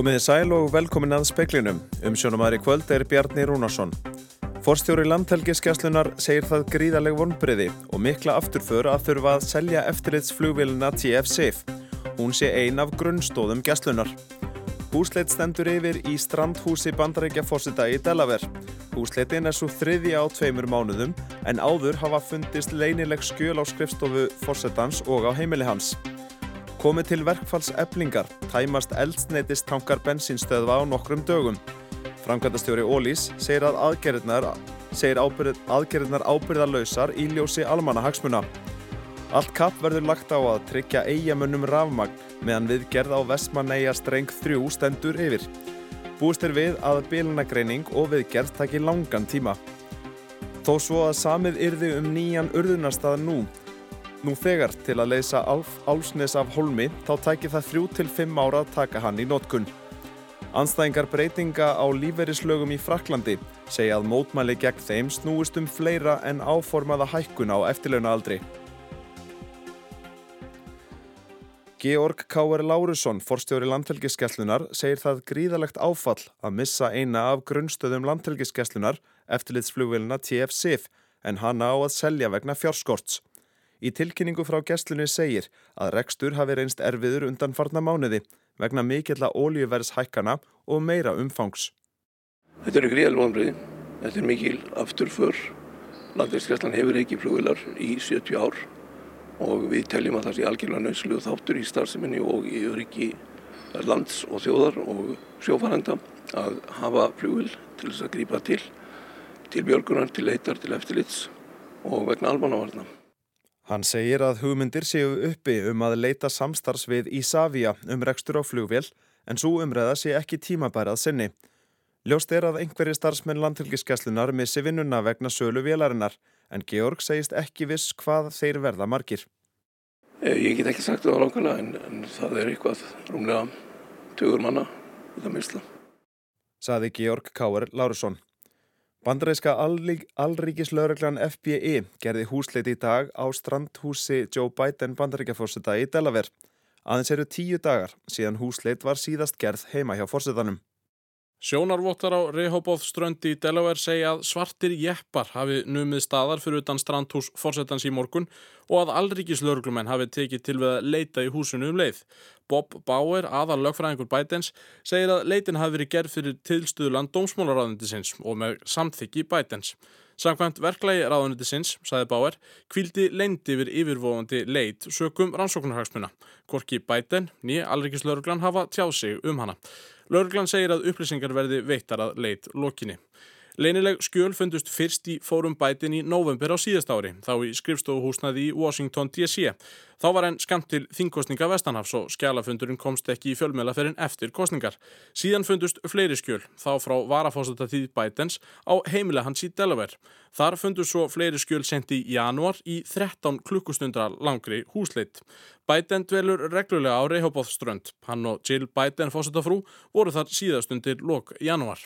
Komiði sæl og velkomin að speklinum. Um sjónumæri kvöld er Bjarni Rúnarsson. Forstjóri landhelgiskeslunar segir það gríðaleg vonbriði og mikla afturför að þurfa að selja eftirlitsflugvilina TF-SAFE. Hún sé ein af grunnstóðum geslunar. Húsleit stendur yfir í strandhúsi bandarækja fórsita í Delaware. Húsleitin er svo þriði á tveimur mánuðum en áður hafa fundist leinileg skjöl á skrifstofu fórsetans og á heimili hans. Komið til verkfalls eblingar, tæmast eldsneitist tankar bensinstöðva á nokkrum dögum. Framkvæmdastjóri Ólís segir að aðgerðnar, segir ábyrð, aðgerðnar ábyrðarlausar í ljósi almanna hagsmuna. Allt kapp verður lagt á að tryggja eigamönnum rafmagn meðan viðgerð á Vestmanneia streng 3 stendur yfir. Búist er við að bílunagreining og viðgerð takir langan tíma. Þó svo að samið yrði um nýjan urðunarstað nú. Nú þegar til að leysa álsnes af holmi þá tækir það 3-5 ára að taka hann í nótkunn. Anstæðingar breytinga á lífeyrislögum í Fraklandi segja að mótmæli gegn þeim snúist um fleira en áformaða hækkun á eftirlaunaaldri. Georg K.R. Lárusson, forstjóri landhelgiskeslunar, segir það gríðalegt áfall að missa eina af grunnstöðum landhelgiskeslunar eftirlitsflugvilina TF-SIF en hana á að selja vegna fjárskorts. Í tilkynningu frá geslunni segir að rekstur hafi reynst erfiður undan farna mánuði vegna mikill að ólíuverðshækkana og meira umfangs. Þetta eru gríðal vonbreiði. Þetta er mikil afturför. Landhelgiskeslan hefur ekki flugvilar í 70 ár og við teljum að það sé algjörlega nöðslu þáttur í starfseminni og í öryggi lands og þjóðar og sjófarenda að hafa flugil til þess að grípa til til björgunar, til leitar, til eftirlits og vegna almannavarna. Hann segir að hugmyndir séu uppi um að leita samstarfs við Ísafja um rekstur á flugvél en svo umræða sé ekki tímabærað sinni. Ljóst er að einhverji starfsmenn landhelgiskeslunar missi vinnuna vegna sölu vélarinnar en Georg segist ekki viss hvað þeir verða margir. Eh, ég get ekki sagt það á langarna en, en það er eitthvað rúmlega tögur manna út af misla. Saði Georg Káur Lárusson. Bandaræska allríkislauraglan FBI gerði húsleit í dag á strandhúsi Joe Biden bandarækjafórseta í Delaware. Aðeins eru tíu dagar síðan húsleit var síðast gerð heima hjá fórsetanum. Sjónarvottar á Rehoboth ströndi í Delaware segja að svartir jeppar hafi numið staðar fyrir utan strandhús fórsetans í morgun og að allríkislauruglumenn hafi tekið til við að leita í húsinu um leið. Bob Bauer, aðal lögfræðingur Bidens, segir að leitin hafi verið gerð fyrir tilstuðland dómsmálaráðundisins og með samþyggi Bidens. Samkvæmt verklagi ráðundisins, sagði Bauer, kvildi leindi yfir yfirvofandi leit sökum rannsóknarhagsmuna. Korki Biden, nýja allríkislauruglan, hafa tjáð sig um hana. Lörglann segir að upplýsingar verði veittar að leit lokinni. Leinileg skjöl fundust fyrst í fórum bætin í november á síðast ári, þá í skrifstofuhúsnaði í Washington DC. Þá var enn skamt til þingkostninga Vestanhafs og skjálafundurinn komst ekki í fjölmjölaferinn eftir kostningar. Síðan fundust fleiri skjöl, þá frá varafósatatíð bætens á heimilega hans í Delaware. Þar fundust svo fleiri skjöl sendi í januar í 13 klukkustundra langri húsleit. Biden dvelur reglulega á Rehoboth strönd. Hann og Jill Biden fósatafrú voru þar síðastundir lok januar.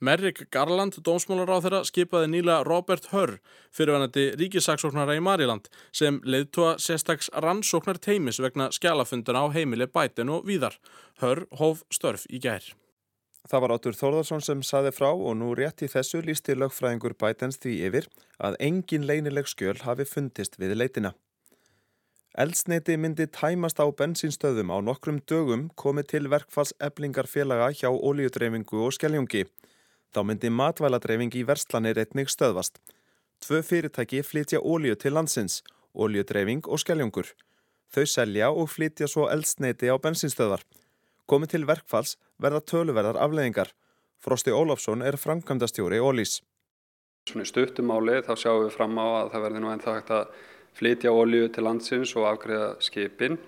Merrick Garland, dómsmálar á þeirra, skipaði nýla Robert Hörr, fyrirvenandi ríkisaksóknara í Mariland, sem leiðtóa sérstaks rannsóknar teimis vegna skjálafunduna á heimili bætin og víðar. Hörr hóf störf í gær. Það var Átur Þórðarsson sem saði frá og nú rétt í þessu lísti lögfræðingur bætens því yfir að engin leinileg skjöl hafi fundist við leitina. Eldsneiti myndi tæmast á bensinstöðum á nokkrum dögum komið til verkfalls eblingar félaga hjá ólíudreyfingu og skelljungi. Þá myndi matvæladreifing í verslanir einnig stöðvast. Tvö fyrirtæki flytja ólíu til landsins, ólíudreifing og skelljungur. Þau selja og flytja svo eldsneiti á bensinstöðvar. Komið til verkfalls verða töluverðar afleðingar. Frosti Ólafsson er framkvæmdastjóri Ólís. Svona í stuttumáli þá sjáum við fram á að það verði nú ennþá hægt að flytja ólíu til landsins og afgreða skipin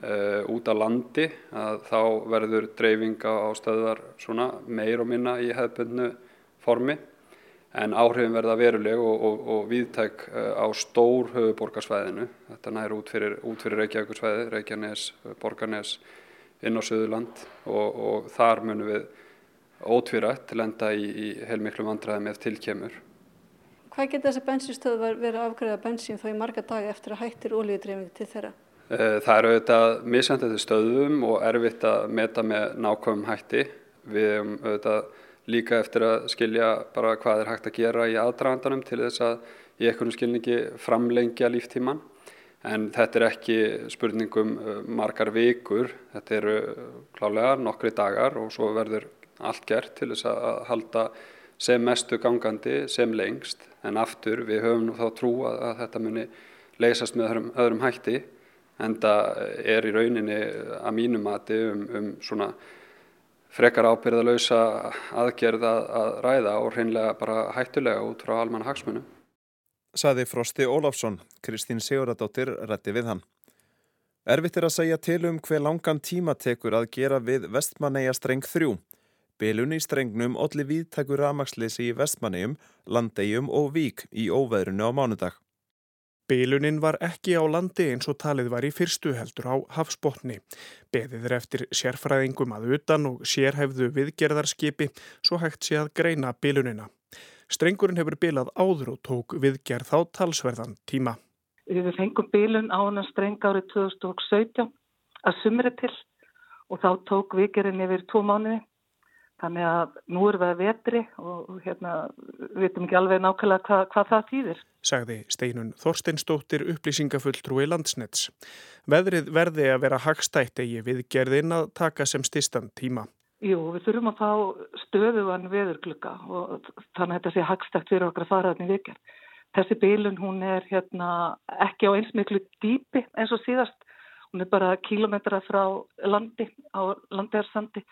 uh, út á landi að þá verður dreifinga á stöðar svona meir og minna í hefðbundnu formi en áhrifin verða veruleg og, og, og viðtæk uh, á stór höfuborgarsvæðinu. Þetta næri út fyrir, fyrir Reykjavíkursvæði, Reykjanes, Borgarnes inn á Suðurland og, og þar munum við ótvírætt lenda í, í heilmiklu vandræði með tilkemur. Hvað getur þessar bensinstöðvar verið að afgræða bensin þá í marga daga eftir að hættir ólíudreifing til þeirra? Eh, það eru auðvitað misjandið stöðum og erfitt að meta með nákvæmum hætti. Við hefum auðvitað líka eftir að skilja bara hvað er hægt að gera í aðdragandanum til þess að í einhvern skilningi framlengja líftíman. En þetta er ekki spurningum eh, margar vikur, þetta eru klálega nokkri dagar og svo verður allt gert til þess að halda sem mestu gangandi sem lengst. En aftur við höfum nú þá trú að þetta muni leysast með öðrum, öðrum hætti en það er í rauninni að mínum mati um, um svona frekar ábyrðalösa aðgerð að, ræða og hreinlega bara hættulega út frá almanna hagsmunum. Saði Frosti Ólafsson, Kristín Siguradóttir rætti við hann. Erfitt er að segja til um hver langan tíma tekur að gera við vestmanneia streng 3. Bilun í strengnum olli viðtækur ramagsleysi í vestmannegjum, landegjum og vík í óveðrunu á mánudag. Bilunin var ekki á landi eins og talið var í fyrstu heldur á hafsbótni. Beðið er eftir sérfræðingum að utan og sérhæfðu viðgerðarskipi svo hægt sé að greina bilunina. Strengurinn hefur bilað áður og tók viðgerð á talsverðan tíma. Við fengum bilun á hann streng árið 2017 að sumri til og þá tók viðgerðin yfir tvo mánuði. Þannig að nú erum við að vetri og hérna við veitum ekki alveg nákvæmlega hvað, hvað það þýðir. Sagði Steinun Þorsteinstóttir upplýsingafulltrúi landsnets. Veðrið verði að vera hagstætt eigi við gerðin að taka sem stistan tíma. Jú, við þurfum að fá stöðugan veðurglugga og þannig að þetta sé hagstætt fyrir okkar að fara þannig vikar. Þessi bílun hún er hérna ekki á eins miklu dýpi eins og síðast. Hún er bara kílometra frá landi á landegarsandi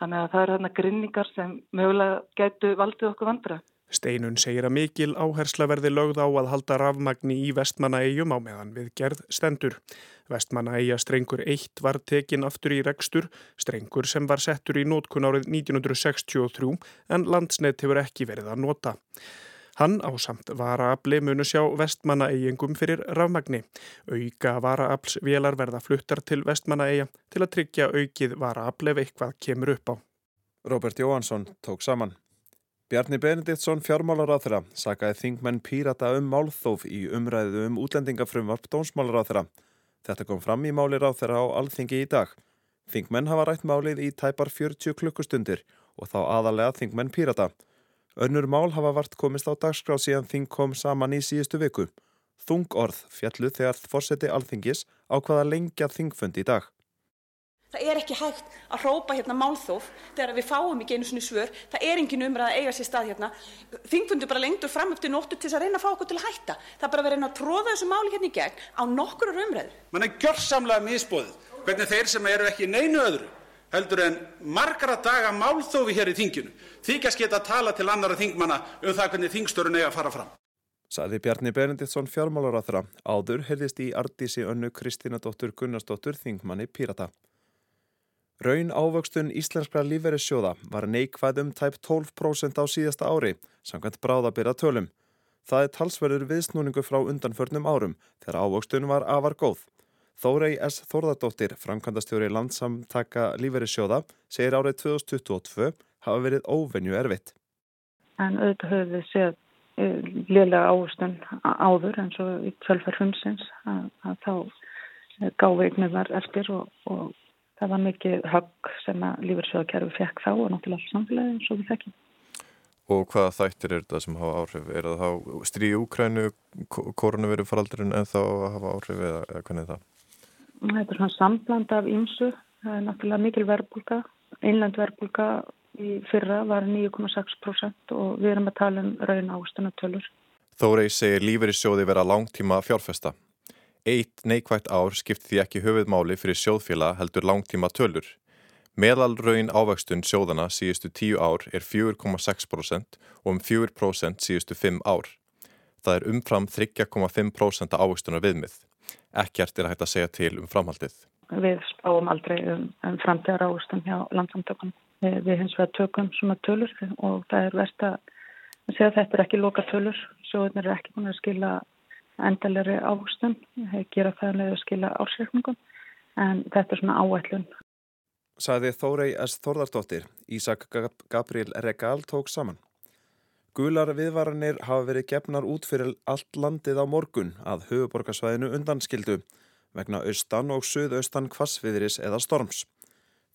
Þannig að það er hérna grinningar sem mögulega gætu valdið okkur vandra. Steinun segir að mikil áhersla verði lögð á að halda rafmagni í vestmannaegjum á meðan við gerð stendur. Vestmannaegja strengur 1 var tekin aftur í rekstur, strengur sem var settur í nótkun árið 1963 en landsnett hefur ekki verið að nota. Hann á samt varaafli munu sjá vestmannaeyingum fyrir rafmagni. Auka varaaflsvélar verða fluttar til vestmannaeyja til að tryggja aukið varaafli ef eitthvað kemur upp á. Robert Jóhansson tók saman. Bjarni Benediktsson fjármálar á þeirra sakaði þingmenn pírata um málþóf í umræðu um útlendingafrumvarp dónsmálar á þeirra. Þetta kom fram í málir á þeirra á alþingi í dag. Þingmenn hafa rætt málið í tæpar 40 klukkustundir og þá aðalega þingmenn pírata. Önnur mál hafa vart komist á dagskrá síðan þing kom saman í síðustu viku. Þung orð fjallu þegar fórseti alþingis á hvaða lengja þingfundi í dag. Það er ekki hægt að hrópa hérna málþóf þegar við fáum ekki einu svona svör. Það er engin umræð að eiga sér stað hérna. Þingfundu bara lengtur fram upp til nóttu til þess að reyna að fá okkur til að hætta. Það er bara að vera að tróða þessu máli hérna í gegn á nokkur umræður. Man er gjörsamlega misbóðið hvernig þeir sem eru ekki neinu öðru heldur en margra daga málþófi hér í þinginu þykjast geta að tala til annara þingmanna um það hvernig þingstörun eiga að fara fram. Saði Bjarni Benediktsson fjármálar á þeirra. Áður heyrðist í Ardísi önnu Kristínadóttur Gunnarsdóttur þingmanni Pírata. Raun ávöxtun íslenskra lífverðissjóða var neikvæð um tæp 12% á síðasta ári, samkvæmt bráðabyrra tölum. Það er talsverður viðsnúningu frá undanförnum árum þegar ávöxtun var afar góð. Þórei S. Þorðardóttir, framkvæmdastjóri landsamtaka lífverðissjóða, segir árið 2022 hafa verið óvenju erfitt. En auðvitað höfum við séð eh, liðlega ástun áður eins og í tölfarfumsins að, að þá eh, gáði eignirnar eftir og, og það var mikið högg sem að lífverðsjóðakerfi fekk þá og náttúrulega alls samfélagi eins og við þekkjum. Og hvaða þættir er þetta sem hafa áhrif? Er það þá stríði Úkrænu, koronaviru faraldurinn en þá hafa áhrif eða, eða hvernig er það? Þetta er svona sambland af ymsu. Það er náttúrulega mikil verbulga. Einland verbulga í fyrra var 9,6% og við erum að tala um raun ástunatölur. Þórei segir lífeyri sjóði vera langtíma fjárfesta. Eitt neikvægt ár skipt því ekki höfuðmáli fyrir sjóðfélag heldur langtíma tölur. Meðal raun ávextun sjóðana síðustu 10 ár er 4,6% og um 4% síðustu 5 ár. Það er umfram 3,5% ávextunar viðmið. Ekkert er hægt að segja til um framhaldið. Við spáum aldrei um, um framtíðar ávextun hjá landsamtökunum. Við, við hins vegar tökum svona tölur og það er verst að segja að þetta er ekki loka tölur. Sjóðunir er ekki búin að skila endalegri ávextun. Það gera það með að skila ársreikningum en þetta er svona áætlun. Saði Þórei S. Þorðardóttir, Ísak Gabriel Regal tók saman. Gular viðvaranir hafa verið gefnar út fyrir allt landið á morgun að höfuborgarsvæðinu undanskildu. vegna austan og suðaustan kvassviðris eða storms.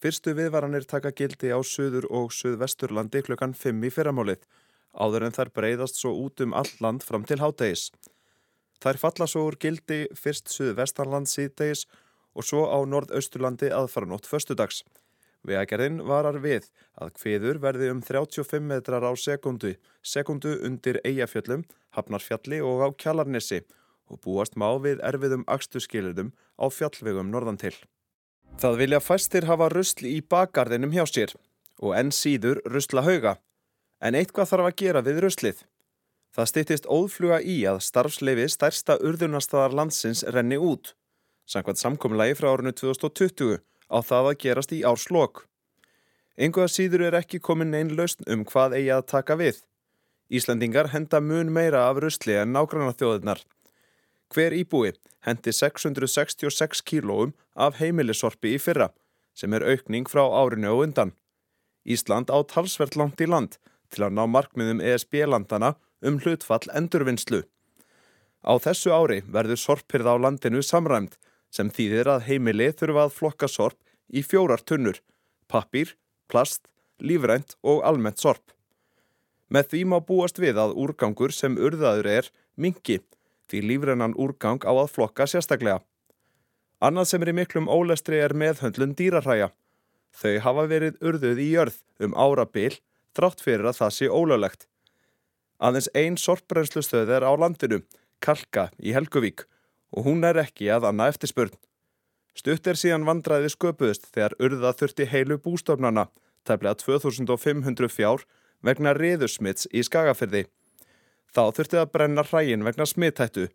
Fyrstu viðvaranir taka gildi á suður og suðvesturlandi klukkan 5 í fyrramálið, áður en þær breyðast svo út um all land fram til hádegis. Þær falla svo úr gildi fyrst suðvestanland síðdegis og svo á norðausturlandi aðfara nótt föstudags. Vegagerðin varar við að hviður verði um 35 metrar á sekundu, sekundu undir Eyjafjöllum, Hafnarfjalli og á Kjallarnesi og búast má við erfiðum axtuskilurdum á fjallvegum norðan til. Það vilja fæstir hafa rusl í bakgarðinum hjá sér og enn síður rusla hauga, en eitthvað þarf að gera við ruslið. Það stýttist óðfluga í að starfsleifi stærsta urðunastadar landsins renni út, samkvæmt samkomlagi frá árinu 2020 á það að gerast í árslokk. Enguða síður er ekki komin einn lausn um hvað eigi að taka við. Íslandingar henda mun meira af rusli en nágranna þjóðirnar. Hver íbúi hendi 666 kílóum af heimilisorpi í fyrra, sem er aukning frá árinu og undan. Ísland á talsvert langt í land til að ná markmiðum ESB-landana um hlutfall endurvinnslu. Á þessu ári verður sorpirða á landinu samræmt sem þýðir að heimili þurfa að flokka sorp í fjórar tunnur, pappir, plast, lífrænt og almennt sorp. Með því má búast við að úrgangur sem urðaður er mingi því lífrænan úrgang á að flokka sérstaklega. Annað sem er í miklum ólestri er meðhöndlun dýrarhæja. Þau hafa verið urðuð í jörð um árabil þrátt fyrir að það sé ólöglegt. Aðeins einn sorpbrennslustöð er á landinu, Kalka í Helguvík og hún er ekki að annað eftirspurn. Stutt er síðan vandraði sköpuðist þegar urða þurfti heilu bústofnana, tæplega 2500 fjár vegna riðursmits í skagafyrði. Þá þurfti að brenna hrægin vegna smittættu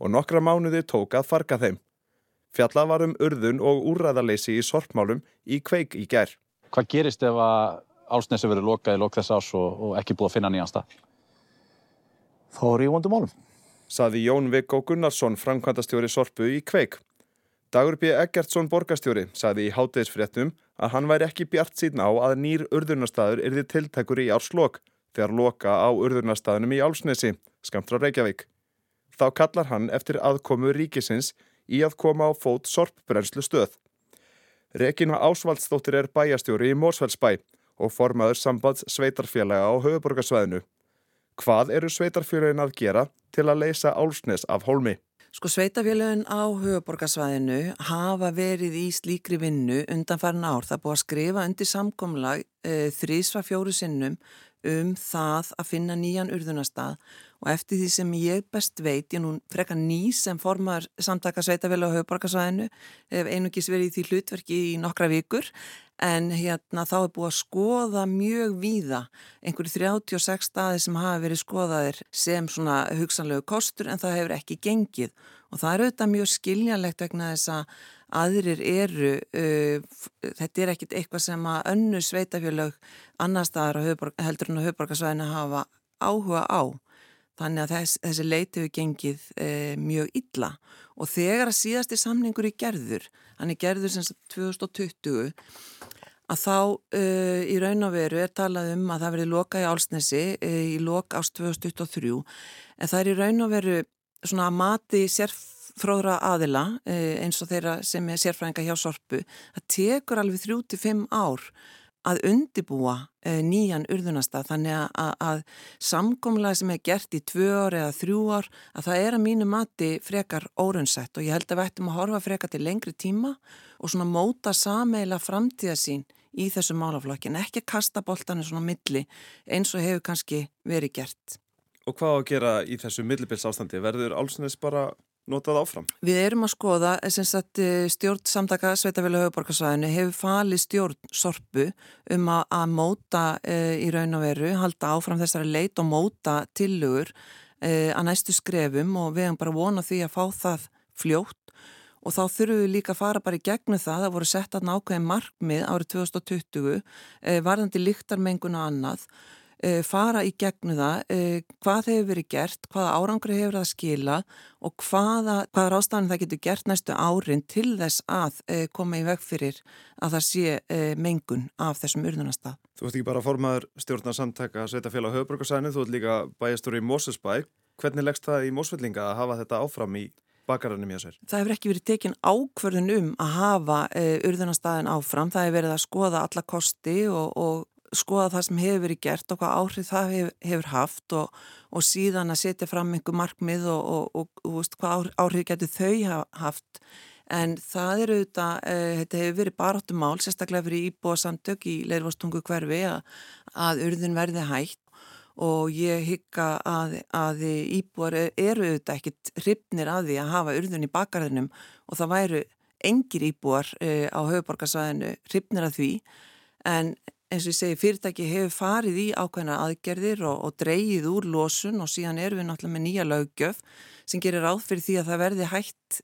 og nokkra mánuði tók að farga þeim. Fjalla var um urðun og úrræðarleysi í sorpmálum í kveik í gær. Hvað gerist ef að álsnesi verið lokað í lok þess ás og, og ekki búið að finna nýjan stað? Þá er ég vondum málum saði Jón Viggo Gunnarsson, framkvæmdastjóri Sorpu í Kveik. Dagur B. Eggertsson borgastjóri saði í háttegisfréttum að hann væri ekki bjart síðan á að nýr urðurnastæður erði tiltækur í árslokk þegar loka á urðurnastæðunum í Álsnesi, skamt frá Reykjavík. Þá kallar hann eftir aðkomu ríkisins í að koma á fót sorpbrennslu stöð. Regina Ásvaldsdóttir er bæjastjóri í Mórsfellsbæ og formaður sambands sveitarfélaga á höfuborgarsvæðinu. Hvað eru sveitarfélagin að gera til að leysa álsnes af hólmi? Sko sveitafélagin á höfuborgarsvæðinu hafa verið í slíkri vinnu undan farin ár. Það búið að skrifa undir samkomlag e, þrísva fjóru sinnum um það að finna nýjan urðunastað og eftir því sem ég best veit, ég nú frekar ný sem formar samtaka sveitafélag á höfuborgarsvæðinu, hef einugis verið í því hlutverki í nokkra vikur en hérna þá er búið að skoða mjög víða einhverju 36 staði sem hafa verið skoðaðir sem svona hugsanlegu kostur en það hefur ekki gengið og það er auðvitað mjög skiljanlegt vegna þess að aðrir eru, uh, þetta er ekkit eitthvað sem að önnu sveitafélag annar staðar heldur en á höfuborgarsvæðinu hafa áhuga á. Þannig að þess, þessi leiti hefur gengið uh, mjög illa. Og þegar að síðasti samningur í gerður, hann er gerður sem 2020, að þá uh, í raun og veru er talað um að það verið loka í Álsnesi uh, í lok ást 2023 en það er í raun og veru svona að mati sérf fróðra aðila eins og þeirra sem er sérfræðinga hjá Sorpu það tekur alveg þrjú til fimm ár að undibúa nýjan urðunasta þannig að, að, að samkomlega sem er gert í tvö ár eða þrjú ár að það er að mínu mati frekar órunnsett og ég held að við ættum að horfa frekar til lengri tíma og svona móta sameila framtíðasín í þessu málaflokkin, ekki að kasta boltanu svona milli eins og hefur kannski verið gert. Og hvað á að gera í þessu millibils ástandi? Verður álsnes bara notað áfram? Við erum að skoða, sagt, eh, stjórn samtaka Sveitafélag höfuborgarsvæðinu hefur falið stjórn sorpu um að, að móta e, í raun og veru, halda áfram þessari leit og móta tillugur e, að næstu skrefum og við hefum bara vonað því að fá það fljótt og þá þurfum við líka að fara bara í gegnu það, það voru sett að nákvæði markmið árið 2020 e, varðandi líktarmengun og annað fara í gegnu það hvað hefur verið gert, hvaða árangri hefur það skila og hvaða, hvaða rástafan það getur gert næstu árin til þess að koma í veg fyrir að það sé mengun af þessum urðunastað. Þú ert ekki bara formaður stjórnarsamtaka Sveitafélag höfbrukarsæni, þú ert líka bæjastur í Mósusbæk. Hvernig leggst það í Mósvellinga að hafa þetta áfram í bakararnum hjá sér? Það hefur ekki verið tekin ákverðun um að hafa uh, eh, urðunastæðin áfram. Það hefur verið að skoða alla kosti og, og skoða það sem hefur verið gert og hvað áhrif það hefur, hefur haft og, og síðan að setja fram einhver markmið og, og veist, hvað áhrif getur þau haft. En það eru auðvitað, uh, þetta hefur verið baráttum mál, sérstaklega fyrir íbúa samtök í Leirvastungu hverfi að, að urðin verði hægt og ég hygga að, að íbúar eru auðvitað ekkit hrifnir að því að hafa urðun í bakarðinum og það væru engir íbúar uh, á höfuborgarsvæðinu hrifnir að því en eins og ég segi fyrirtæki hefur farið í ákveðna aðgerðir og, og dreyið úr losun og síðan erum við náttúrulega með nýja lögjöf sem gerir ráð fyrir því að það verði hægt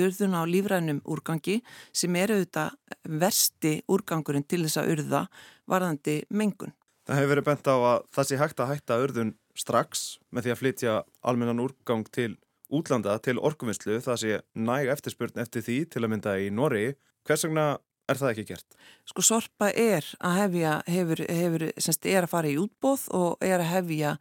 urðun á lífrænum úrgangi sem eru auðvitað versti úrgangurinn til þess að urða varðandi mengun. Það hefur verið bent á að það sé hægt að hætta urðun strax með því að flytja almennan úrgang til útlanda til orkuvinnslu það sé næg eftirspurn eftir því til að mynda í Nóri. Hvers vegna Er það ekki gert? Sko Sorpa er að hefja, hefur, hefur, semst er að fara í útbóð og er að hefja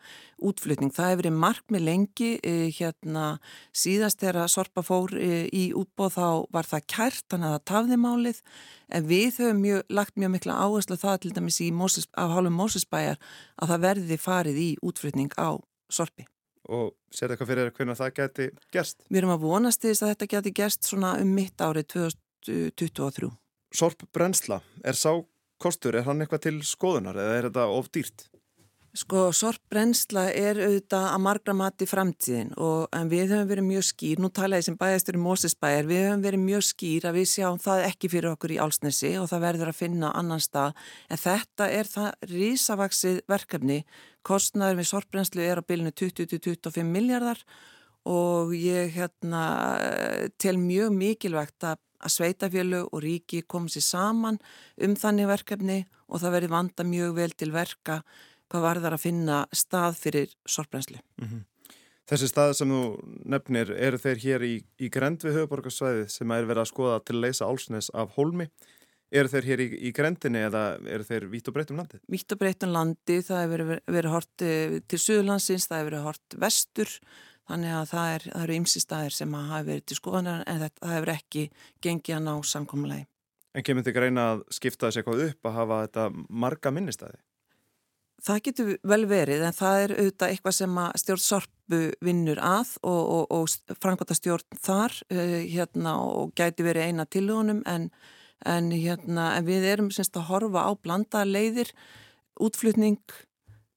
útflutning. Það hefur verið markmið lengi, eh, hérna síðast þegar Sorpa fór eh, í útbóð þá var það kært, þannig að það tafði málið, en við höfum mjög, lagt mjög mikla áherslu það til dæmis Moses, af hálfum Mósusbæjar að það verði farið í útflutning á Sorpi. Og sér eitthvað fyrir hvernig það geti gerst? Við erum að vonast þess að þetta geti gerst svona um mitt árið 2023 sorp brennsla, er sá kostur, er hann eitthvað til skoðunar eða er þetta of dýrt? Sko, sorp brennsla er auðvitað að margra mati framtíðin og við höfum verið mjög skýr, nú tala ég sem bæðastur í Mósisbæjar, við höfum verið mjög skýr að við sjáum það ekki fyrir okkur í álsnesi og það verður að finna annan stað en þetta er það rísavaksið verkefni, kostnaður við sorpbrennslu er á bylunu 20-25 miljardar og ég hérna, tel mjög mikilvægt að að sveitafjölu og ríki komið sér saman um þannig verkefni og það verið vanda mjög vel til verka hvað var þar að finna stað fyrir sorprenslu. Mm -hmm. Þessi stað sem þú nefnir, eru þeir hér í, í grend við höfuborgarsvæði sem er verið að skoða til að leysa álsnes af hólmi? Eru þeir hér í, í grendinni eða eru þeir vitt og breytum landi? Vitt og breytum landi, það hefur verið, verið hort eh, til Suðurlandsins, það hefur verið hort vestur Þannig að það, er, það eru ymsi staðir sem að hafa verið til skoðanar en þetta, það hefur ekki gengið að ná samkommulegi. En kemur þig reyna að skipta þessi eitthvað upp að hafa þetta marga minnistæði? Það getur vel verið en það er auðvitað eitthvað sem að stjórn Sorpu vinnur að og, og, og framkvæmta stjórn þar uh, hérna, og gæti verið eina tilhjónum en, en, hérna, en við erum semst að horfa á blanda leiðir, útflutning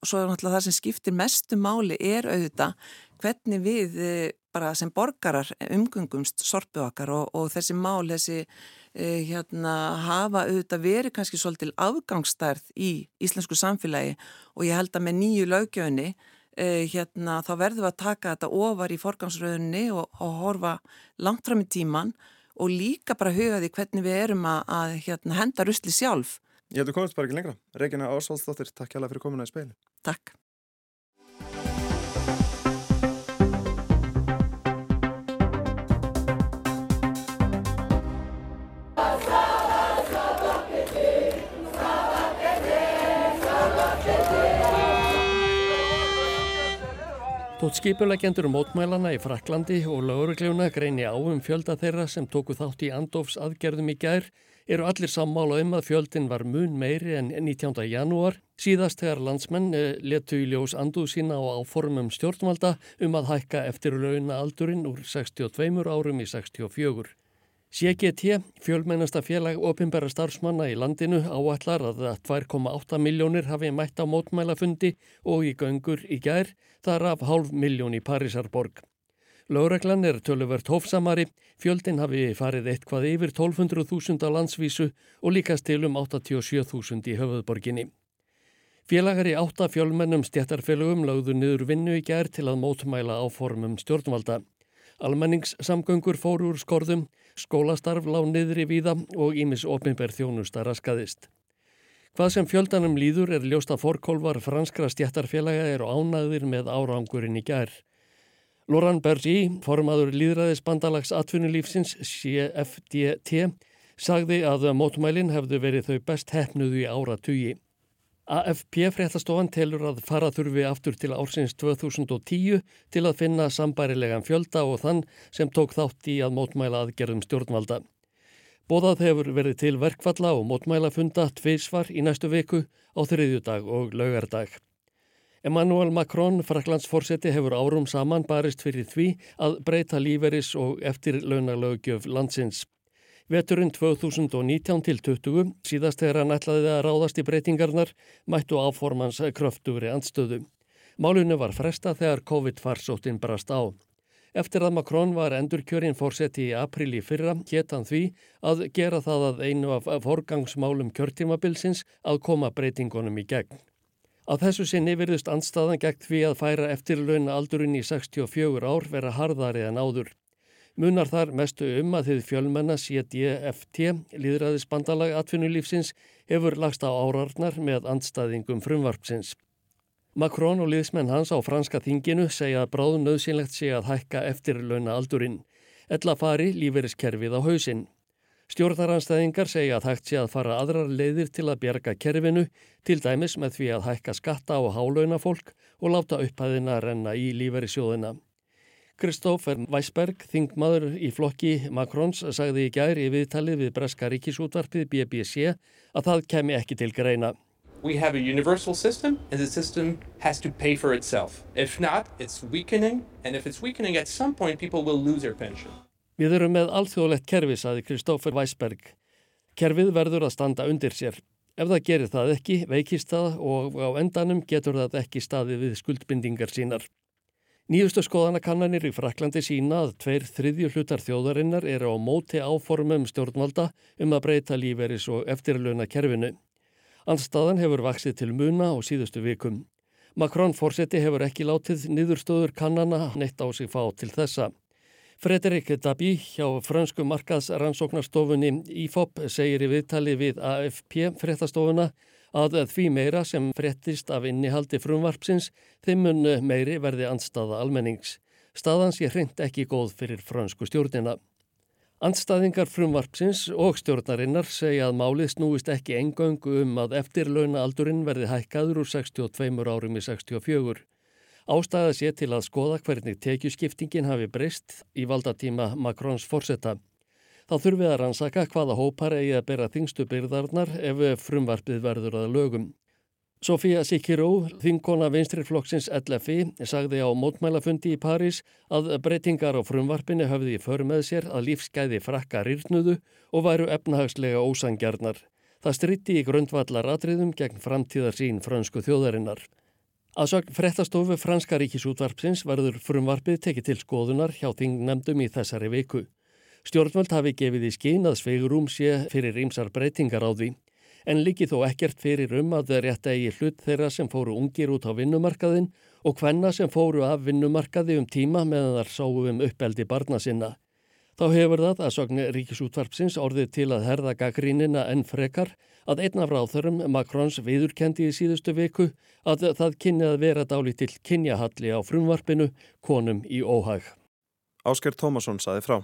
og svo er náttúrulega það sem skiptir mestu máli er auðvitað hvernig við eh, bara sem borgarar umgöngumst sorpu okkar og, og þessi mál, þessi eh, hérna, hafa auðvitað verið kannski svolítil afgangstærð í íslensku samfélagi og ég held að með nýju lögjöfni eh, hérna, þá verðum við að taka þetta ofar í forgangsröðunni og, og horfa langt fram í tíman og líka bara huga því hvernig við erum að, að hérna, henda rusli sjálf. Ég held að komast bara ekki lengra. Regina Ársvaldsdóttir, takk hjá það fyrir komuna í speilin. Takk. Þótt skipulegjendur mótmælana í Fraklandi og laurugljóna greini á um fjölda þeirra sem tóku þátt í Andofs aðgerðum í gær eru allir sammála um að fjöldin var mun meiri en 19. janúar síðast þegar landsmenn eh, letu í ljós anduð sína á áformum stjórnvalda um að hækka eftir launa aldurinn úr 62 árum í 64. CGT, fjölmennasta félag opimbæra starfsmanna í landinu áallar að 2,8 miljónir hafi mætt á mótmælafundi og í göngur í gær þar af hálf miljón í Parísarborg. Láreglan er töluvert hófsamari, fjöldin hafi farið eitthvað yfir 1200.000 á landsvísu og líkast til um 87.000 í höfuðborginni. Félagari átta fjölmennum stjættarfélagum lögðu niður vinnu í gær til að mótmæla á formum stjórnvalda. Almenningssamgöngur fóru úr skorðum, skólastarf lág niður í víða og ímis ofinberð þjónusta raskaðist. Hvað sem fjöldanum líður er ljósta fórkólvar franskra stjættarfélaga eru ánaðir með árangurinn í gær. Loran Bergi, formadur líðræðis bandalags atvinnulífsins CFDT, sagði að mótmælinn hefðu verið þau best hefnuðu í ára tugi. AFP fréttastofan telur að fara þurfi aftur til ársins 2010 til að finna sambærilegan fjölda og þann sem tók þátt í að mótmæla aðgerðum stjórnvalda. Bóðað hefur verið til verkfalla og mótmælafunda tveisvar í næstu viku á þriðjudag og laugardag. Emmanuel Macron, fraklandsforseti, hefur árum saman barist fyrir því að breyta líferis og eftir launalögjöf landsins. Veturinn 2019 til 20, síðast þegar hann ætlaði að ráðast í breytingarnar, mættu áformans kröftugri andstöðu. Málunum var fresta þegar COVID-farsóttin brast á. Eftir að Macron var endurkjörinn fórseti í april í fyrra, hétt hann því að gera það að einu af forgangsmálum kjörtímabilsins að koma breytingunum í gegn. Að þessu sinni virðust andstaðan gegn því að færa eftirlauna aldurinn í 64 ár vera harðari en áður. Munar þar mestu um að þið fjölmenna CDFT, líðræðisbandalag atvinnulífsins, hefur lagst á árarnar með andstaðingum frumvarpsins. Macron og liðsmenn hans á franska þinginu segja að bráðun nöðsynlegt sé að hækka eftirlauna aldurinn. Ella fari líferiskerfið á hausinn. Stjórnaranstæðingar segja að hægt sé að fara aðrar leiðir til að bjerga kerfinu, til dæmis með því að hækka skatta á hálauna fólk og láta upphæðina renna í líferisjóðina. Kristófer Weisberg, þingmaður í flokki Macrons, sagði í gæri í viðtalið við Breska ríkisútvarpið BBC að það kemi ekki til greina. We have a universal system and the system has to pay for itself. If not, it's weakening and if it's weakening at some point people will lose their pension. Við erum með alþjóðlegt kerfi, saði Kristófer Weisberg. Kerfið verður að standa undir sér. Ef það gerir það ekki, veikist það og á endanum getur það ekki staðið við skuldbindingar sínar. Nýjustu skoðanakannanir í Fraklandi sína að tveir þriðju hlutar þjóðarinnar eru á móti áformum stjórnvalda um að breyta líferis og eftirluna kerfinu. Anstaðan hefur vaksið til muna á síðustu vikum. Macron fórseti hefur ekki látið niðurstöður kannana neitt á sig fá til þessa. Frederik Dabi hjá fransku markaðsrannsóknarstofunni IFOP segir í viðtali við AFP fréttastofuna að því meira sem frettist af innihaldi frumvarpsins þeim mun meiri verði andstaða almennings. Staðans ég hreint ekki góð fyrir fransku stjórnina. Andstaðingar frumvarpsins og stjórnarinnar segja að málið snúist ekki engöngu um að eftirlauna aldurinn verði hækkaður úr 62 árum í 64. Ástæða sé til að skoða hvernig tekjuskiptingin hafi breyst í valdatíma Makrons forsetta. Þá þurfið að rannsaka hvaða hópar eigi að bera þingstu byrðarnar ef frumvarpið verður að lögum. Sofía Sikiró, þingkona vinstriflokksins LFI, sagði á mótmælafundi í París að breytingar á frumvarpinu höfði í för með sér að lífsgæði frakka rýrnuðu og væru efnahagslega ósangjarnar. Það stritti í grundvallar atriðum gegn framtíðar sín fransku þjóðarinnar. Að sögn frettastofu franska ríkisútvarpsins verður frumvarpið tekið til skoðunar hjá þingnemdum í þessari viku. Stjórnvöld hafi gefið í skín að sveigurum sé fyrir ímsar breytingar á því, en líki þó ekkert fyrir um að þeir rétt eigi hlut þeirra sem fóru ungir út á vinnumarkaðin og hvenna sem fóru af vinnumarkaði um tíma meðan þar sáu um uppeldi barna sinna. Þá hefur það að sogni ríkisútvarpsins orðið til að herða gaggrínina enn frekar að einn af ráþörum Makrons viðurkendi í síðustu viku að það kynni að vera dáli til kynjahalli á frumvarpinu konum í óhag. Ásker Tómasson saði frá.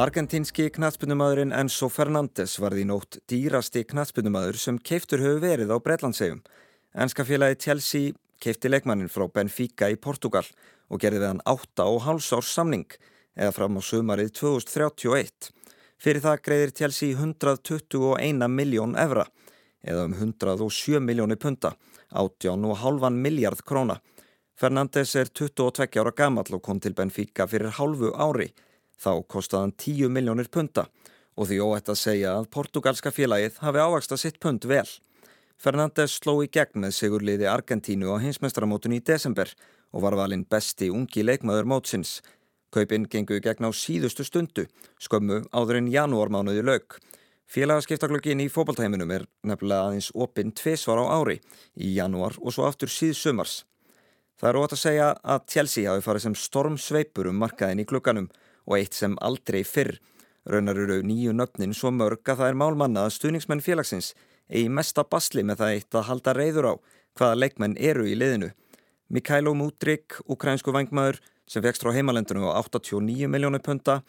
Argentínski knatspunumadurinn Enzo Fernández varði í nótt dýrasti knatspunumadur sem keiftur hefur verið á Breitlandsegjum. Ennska félagi Chelsea keifti leikmannin frá Benfica í Portugal og gerði við hann 8,5 árs samning eða fram á sumarið 2031. Fyrir það greiðir Chelsea 121 miljón evra eða um 107 miljóni punta, 18,5 miljard króna. Fernández er 22 ára gammal og kom til Benfica fyrir hálfu ári Þá kostaðan 10 miljónir punta og því óætt að segja að portugalska félagið hafi ávaksta sitt punt vel. Fernandes sló í gegn með sigurliði Argentínu á hinsmestramótun í desember og var valinn besti ungi leikmaður mótsins. Kaupinn gengu í gegn á síðustu stundu, skömmu áður en janúarmánuði lauk. Félagaskiptaglögin í fóbaltæminum er nefnilega aðeins opinn tviðsvar á ári í janúar og svo aftur síðsumars. Það er óætt að segja að Chelsea hafi farið sem stormsveipur um markaðin í klukkanum og eitt sem aldrei fyrr. Raunar eru nýju nöfnin svo mörg að það er málmanna að stuðningsmenn félagsins eigi mesta basli með það eitt að halda reyður á hvaða leikmenn eru í liðinu. Mikhailo Mudrik, ukrænsku vangmaður, sem vekst frá heimalendinu á 89 miljónir punta,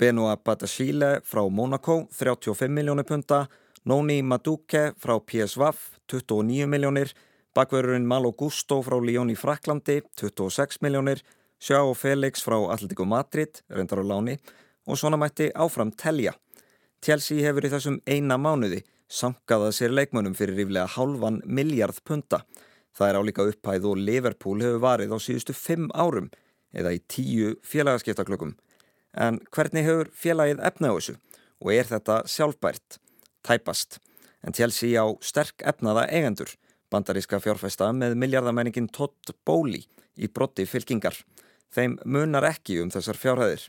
Benoit Batashile frá Monaco 35 miljónir punta, Noni Maduke frá PSV 29 miljónir, bakverðurinn Malo Gusto frá Lyon í Fraklandi 26 miljónir, Sjá Felix frá Atletico Madrid, reyndar á láni, og svona mætti áfram telja. Chelsea hefur í þessum eina mánuði sankaða sér leikmönum fyrir ríflega halvan miljard punta. Það er álíka upphæð og Liverpool hefur varið á síðustu fimm árum eða í tíu félagaskiptaklökum. En hvernig hefur félagið efna á þessu og er þetta sjálfbært? Tæpast. En Chelsea á sterk efnaða eigendur, bandaríska fjárfæsta með miljardamenningin Todd Bowley í brotti fylkingar. Þeim munar ekki um þessar fjárhæðir.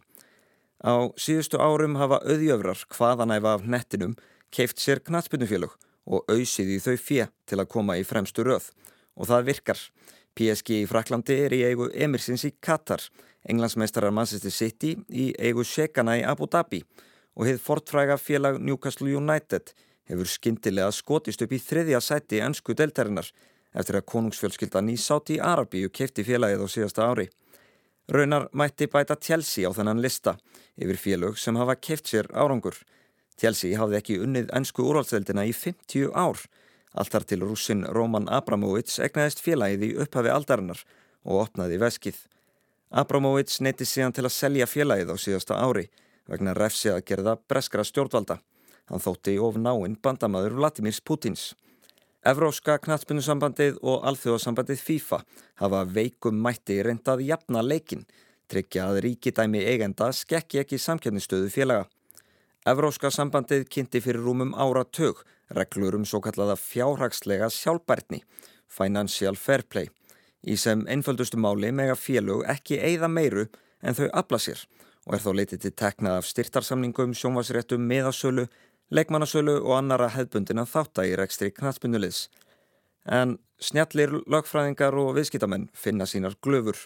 Á síðustu árum hafa auðjöfrar hvaðanæfa af nettinum keift sér knatsbytnufélög og auðsið í þau fjö til að koma í fremstu röð. Og það virkar. PSG í Fraklandi er í eigu Emirsins í Katar, englandsmeistarar Manchester City í eigu Shekana í Abu Dhabi og hefð fortfræga félag Newcastle United hefur skindilega skotist upp í þriðja sæti ennsku deltarinnar eftir að konungsfjölskyldan í Sáti Arabíu keifti félagið á síðasta ári. Raunar mætti bæta Chelsea á þennan lista yfir félög sem hafa keift sér árangur. Chelsea hafði ekki unnið ennsku úrvaldsveldina í 50 ár. Alltar til rúsin Roman Abramovits egnaðist félagið í upphafi aldarinnar og opnaði veskið. Abramovits neyti síðan til að selja félagið á síðasta ári vegna refsi að gerða breskra stjórnvalda. Hann þótti of náinn bandamaður Vladimirs Putins. Evróska knatspunusambandið og alþjóðasambandið FIFA hafa veikum mætti reyndað jafna leikin, tryggja að ríkidæmi eigenda skekki ekki samkjörnistöðu félaga. Evróska sambandið kynnti fyrir rúmum áratug reglur um svo kallaða fjárhagslega sjálfbærtni, Financial Fair Play, í sem einföldustu máli mega félög ekki eigða meiru en þau afla sér og er þá leitið til teknað af styrtarsamningum, sjónvasréttum, miðasölu, leikmannasölu og annara hefbundina þáttægir ekstri knatspunuliðs. En snjallir lögfræðingar og viðskiptamenn finna sínar glöfur.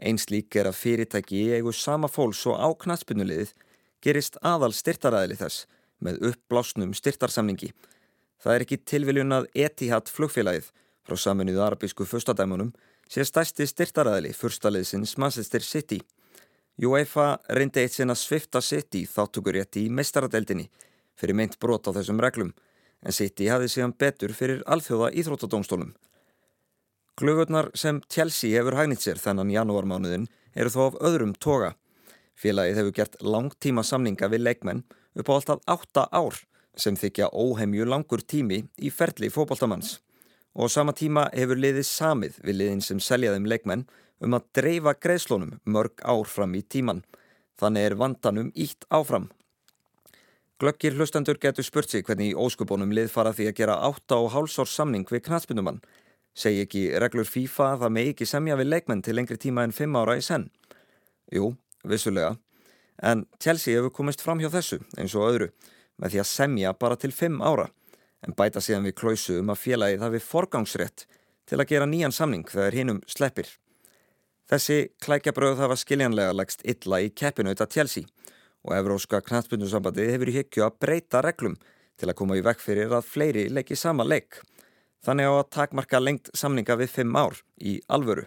Eins lík er að fyrirtæki í eigu sama fólks og á knatspunuliðið gerist aðal styrtaræðili þess með uppblásnum styrtarsamningi. Það er ekki tilviljun að Etihad flugfélagið frá saminuðu arabísku fyrstadæmunum sé stæsti styrtaræðili fyrstaliðsins Manchester City. UEFA reyndi eitt sinna svifta City þáttugurétti í meistaradeldinni fyrir meint brot á þessum reglum en City hafði síðan betur fyrir alþjóða íþróttadómstólum. Glöfurnar sem Chelsea hefur hægnit sér þennan janúarmánuðin eru þó af öðrum toga. Félagið hefur gert langtíma samninga við leikmenn upp á alltaf átta ár sem þykja óheimju langur tími í ferli fókbaltamanns og sama tíma hefur liðið samið við liðin sem seljaðum leikmenn um að dreifa greiðslónum mörg ár fram í tíman. Þannig er vandanum ítt áfram. Glöggir hlustendur getur spurt sig hvernig í óskubónum lið fara því að gera 8,5 árs samning við knatspunumann. Segji ekki reglur FIFA að það megi ekki semja við leikmenn til lengri tíma en 5 ára í senn? Jú, vissulega. En Chelsea hefur komist fram hjá þessu eins og öðru með því að semja bara til 5 ára en bæta síðan við klóisu um að félagið hafi forgangsrétt til að gera nýjan samning þegar hinnum sleppir. Þessi klækjabröð hafa skiljanlega lagst illa í keppinauta Chelsea og Evróska knastbundusambandi hefur í hyggju að breyta reglum til að koma í vekk fyrir að fleiri leiki sama leik. Þannig á að takmarka lengt samninga við fimm ár í alvöru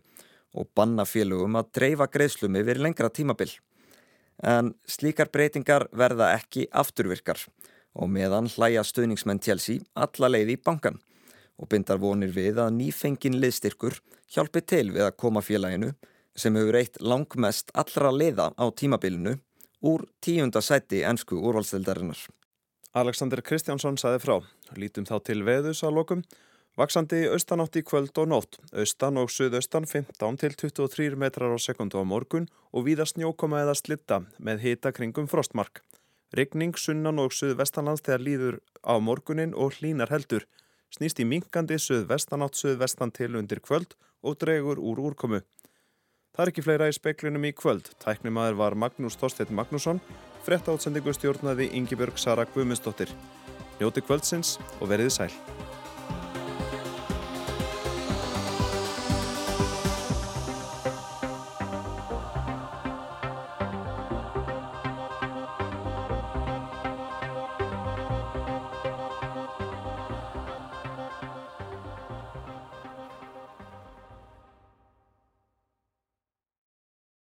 og banna félögum að dreifa greiðslum yfir lengra tímabill. En slíkar breytingar verða ekki afturvirkar og meðan hlæja stuðningsmenn Chelsea alla leið í bankan og bindar vonir við að nýfengin liðstyrkur hjálpi til við að koma félaginu sem hefur eitt langmest allra leiða á tímabilinu úr tíunda sæti ennsku úrvalstildarinnar. Alexander Kristjánsson saði frá. Lítum þá til veðus á lokum. Vaksandi austanátt í kvöld og nótt. Austan og suðaustan 15 til 23 metrar á sekundu á morgun og víða snjókoma eða slitta með hita kringum frostmark. Regning sunnan og suðvestanlands þegar líður á morgunin og hlínar heldur. Snýst í minkandi suðvestanátt suðvestan til undir kvöld og dregur úr úrkomu. Það er ekki fleira í speiklinum í kvöld. Tæknimaður var Magnús Þorstein Magnússon, frett átsendingu stjórnaði Ingi Björg Sara Guðmundsdóttir. Njóti kvöldsins og verið sæl.